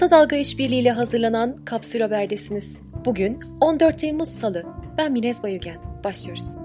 Kısa Dalga İşbirliği hazırlanan Kapsül Haber'desiniz. Bugün 14 Temmuz Salı. Ben Minez Bayügen. Başlıyoruz.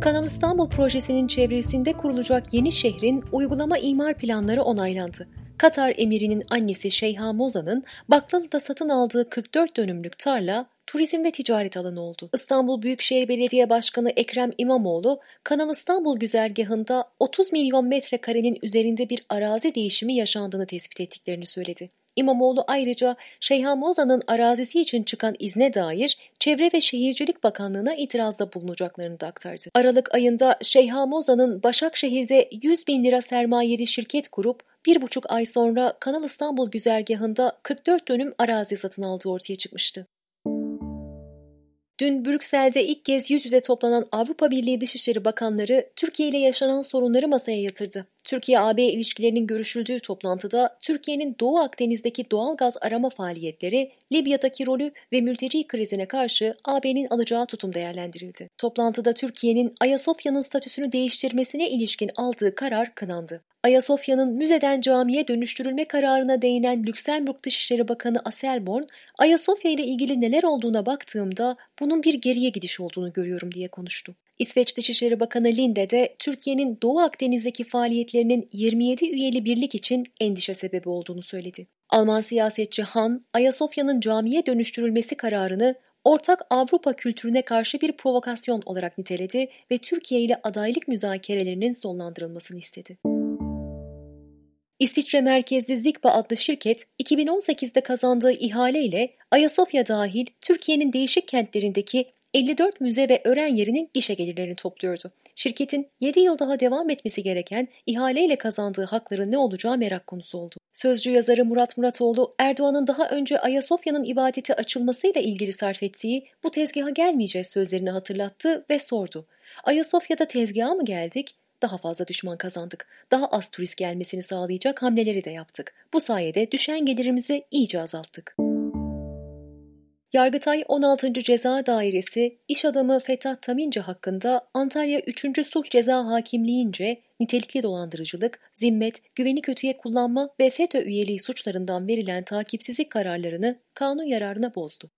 Kanal İstanbul projesinin çevresinde kurulacak yeni şehrin uygulama imar planları onaylandı. Katar emirinin annesi Şeyha Moza'nın Baklalı'da satın aldığı 44 dönümlük tarla turizm ve ticaret alanı oldu. İstanbul Büyükşehir Belediye Başkanı Ekrem İmamoğlu, Kanal İstanbul güzergahında 30 milyon metrekarenin üzerinde bir arazi değişimi yaşandığını tespit ettiklerini söyledi. İmamoğlu ayrıca Şeyhan Moza'nın arazisi için çıkan izne dair Çevre ve Şehircilik Bakanlığı'na itirazda bulunacaklarını da aktardı. Aralık ayında Şeyhan Moza'nın Başakşehir'de 100 bin lira sermayeli şirket kurup bir buçuk ay sonra Kanal İstanbul güzergahında 44 dönüm arazi satın aldığı ortaya çıkmıştı. Dün Brüksel'de ilk kez yüz yüze toplanan Avrupa Birliği Dışişleri Bakanları Türkiye ile yaşanan sorunları masaya yatırdı. Türkiye-AB ilişkilerinin görüşüldüğü toplantıda Türkiye'nin Doğu Akdeniz'deki doğal gaz arama faaliyetleri, Libya'daki rolü ve mülteci krizine karşı AB'nin alacağı tutum değerlendirildi. Toplantıda Türkiye'nin Ayasofya'nın statüsünü değiştirmesine ilişkin aldığı karar kınandı. Ayasofya'nın müzeden camiye dönüştürülme kararına değinen Lüksemburg Dışişleri Bakanı Aselborn, Ayasofya ile ilgili neler olduğuna baktığımda bunun bir geriye gidiş olduğunu görüyorum diye konuştu. İsveç Dışişleri Bakanı Linde de Türkiye'nin Doğu Akdeniz'deki faaliyetlerinin 27 üyeli birlik için endişe sebebi olduğunu söyledi. Alman siyasetçi Han, Ayasofya'nın camiye dönüştürülmesi kararını ortak Avrupa kültürüne karşı bir provokasyon olarak niteledi ve Türkiye ile adaylık müzakerelerinin sonlandırılmasını istedi. İsviçre merkezli Zikba adlı şirket 2018'de kazandığı ihale ile Ayasofya dahil Türkiye'nin değişik kentlerindeki 54 müze ve öğren yerinin gişe gelirlerini topluyordu. Şirketin 7 yıl daha devam etmesi gereken ihaleyle kazandığı hakların ne olacağı merak konusu oldu. Sözcü yazarı Murat Muratoğlu, Erdoğan'ın daha önce Ayasofya'nın ibadeti açılmasıyla ilgili sarf ettiği bu tezgaha gelmeyeceğiz sözlerini hatırlattı ve sordu. Ayasofya'da tezgaha mı geldik? Daha fazla düşman kazandık. Daha az turist gelmesini sağlayacak hamleleri de yaptık. Bu sayede düşen gelirimizi iyice azalttık. Yargıtay 16. Ceza Dairesi iş adamı Fetah Taminci hakkında Antalya 3. Sulh Ceza Hakimliğince nitelikli dolandırıcılık, zimmet, güveni kötüye kullanma ve FETÖ üyeliği suçlarından verilen takipsizlik kararlarını kanun yararına bozdu.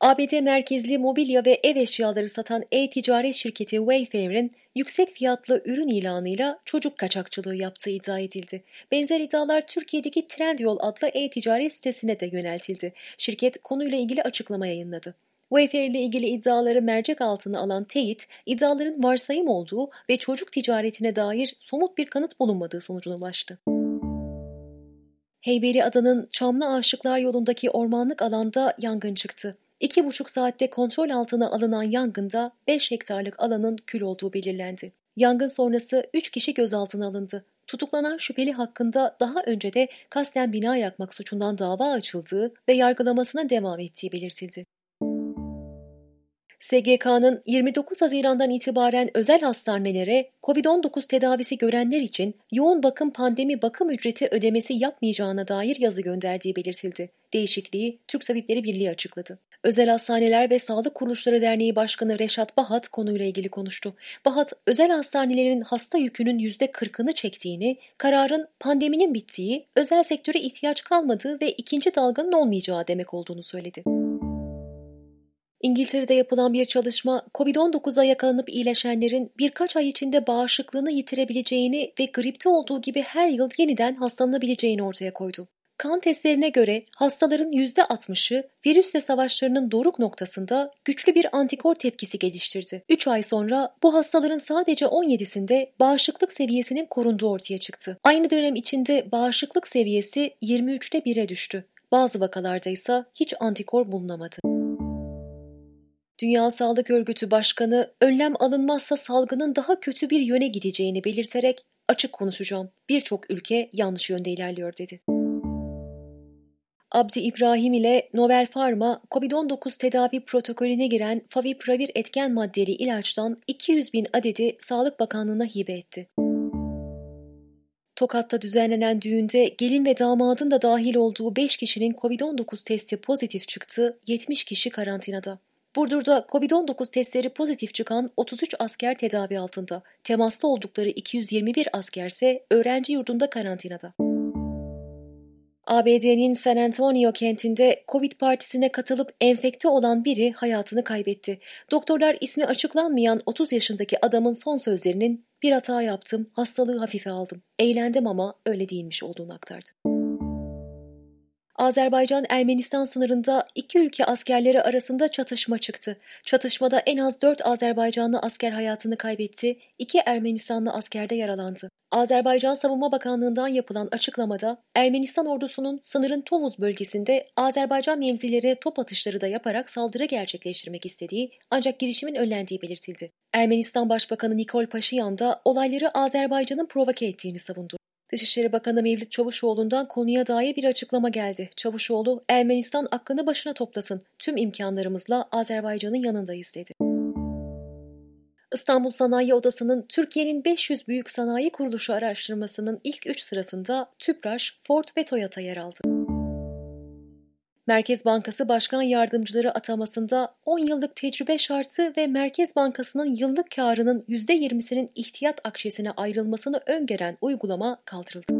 ABD merkezli mobilya ve ev eşyaları satan e-ticaret şirketi Wayfair'in yüksek fiyatlı ürün ilanıyla çocuk kaçakçılığı yaptığı iddia edildi. Benzer iddialar Türkiye'deki Trendyol adlı e-ticaret sitesine de yöneltildi. Şirket konuyla ilgili açıklama yayınladı. Wayfair ile ilgili iddiaları mercek altına alan teyit, iddiaların varsayım olduğu ve çocuk ticaretine dair somut bir kanıt bulunmadığı sonucuna ulaştı. Heybeli Adanın Çamlı Aşıklar yolundaki ormanlık alanda yangın çıktı. İki buçuk saatte kontrol altına alınan yangında 5 hektarlık alanın kül olduğu belirlendi. Yangın sonrası 3 kişi gözaltına alındı. Tutuklanan şüpheli hakkında daha önce de kasten bina yakmak suçundan dava açıldığı ve yargılamasına devam ettiği belirtildi. SGK'nın 29 Haziran'dan itibaren özel hastanelere COVID-19 tedavisi görenler için yoğun bakım pandemi bakım ücreti ödemesi yapmayacağına dair yazı gönderdiği belirtildi. Değişikliği Türk Tabipleri Birliği açıkladı. Özel Hastaneler ve Sağlık Kuruluşları Derneği Başkanı Reşat Bahat konuyla ilgili konuştu. Bahat, özel hastanelerin hasta yükünün %40'ını çektiğini, kararın pandeminin bittiği, özel sektöre ihtiyaç kalmadığı ve ikinci dalganın olmayacağı demek olduğunu söyledi. İngiltere'de yapılan bir çalışma, COVID-19'a yakalanıp iyileşenlerin birkaç ay içinde bağışıklığını yitirebileceğini ve gripte olduğu gibi her yıl yeniden hastalanabileceğini ortaya koydu. Kan testlerine göre hastaların %60'ı virüsle savaşlarının doruk noktasında güçlü bir antikor tepkisi geliştirdi. 3 ay sonra bu hastaların sadece 17'sinde bağışıklık seviyesinin korunduğu ortaya çıktı. Aynı dönem içinde bağışıklık seviyesi 23'te 1'e düştü. Bazı vakalarda ise hiç antikor bulunamadı. Dünya Sağlık Örgütü Başkanı önlem alınmazsa salgının daha kötü bir yöne gideceğini belirterek açık konuşacağım. Birçok ülke yanlış yönde ilerliyor dedi. Abdi İbrahim ile Novel Pharma, COVID-19 tedavi protokolüne giren Favipravir etken maddeli ilaçtan 200 bin adedi Sağlık Bakanlığı'na hibe etti. Tokat'ta düzenlenen düğünde gelin ve damadın da dahil olduğu 5 kişinin COVID-19 testi pozitif çıktı, 70 kişi karantinada. Burdur'da COVID-19 testleri pozitif çıkan 33 asker tedavi altında, temaslı oldukları 221 askerse öğrenci yurdunda karantinada. ABD'nin San Antonio kentinde Covid partisine katılıp enfekte olan biri hayatını kaybetti. Doktorlar ismi açıklanmayan 30 yaşındaki adamın son sözlerinin bir hata yaptım, hastalığı hafife aldım. Eğlendim ama öyle değilmiş olduğunu aktardı. Azerbaycan-Ermenistan sınırında iki ülke askerleri arasında çatışma çıktı. Çatışmada en az dört Azerbaycanlı asker hayatını kaybetti, iki Ermenistanlı askerde yaralandı. Azerbaycan Savunma Bakanlığı'ndan yapılan açıklamada Ermenistan ordusunun sınırın Tovuz bölgesinde Azerbaycan mevzilerine top atışları da yaparak saldırı gerçekleştirmek istediği ancak girişimin önlendiği belirtildi. Ermenistan Başbakanı Nikol Paşinyan da olayları Azerbaycan'ın provoke ettiğini savundu. Dışişleri Bakanı Mevlüt Çavuşoğlu'ndan konuya dair bir açıklama geldi. Çavuşoğlu, Ermenistan aklını başına toplasın, tüm imkanlarımızla Azerbaycan'ın yanındayız dedi. İstanbul Sanayi Odası'nın Türkiye'nin 500 büyük sanayi kuruluşu araştırmasının ilk üç sırasında Tüpraş, Ford ve Toyota yer aldı. Merkez Bankası Başkan Yardımcıları atamasında 10 yıllık tecrübe şartı ve Merkez Bankası'nın yıllık karının %20'sinin ihtiyat akçesine ayrılmasını öngören uygulama kaldırıldı.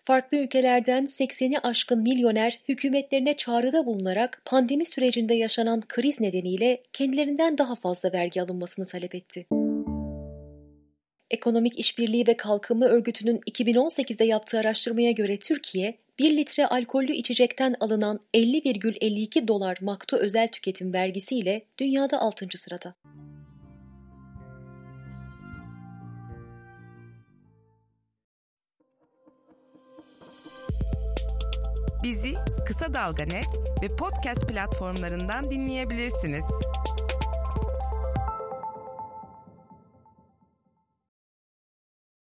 Farklı ülkelerden 80'i aşkın milyoner hükümetlerine çağrıda bulunarak pandemi sürecinde yaşanan kriz nedeniyle kendilerinden daha fazla vergi alınmasını talep etti. Ekonomik İşbirliği ve Kalkınma Örgütü'nün 2018'de yaptığı araştırmaya göre Türkiye, 1 litre alkollü içecekten alınan 50,52 dolar maktu özel tüketim vergisiyle dünyada 6. sırada. Bizi Kısa Dalga Net ve podcast platformlarından dinleyebilirsiniz.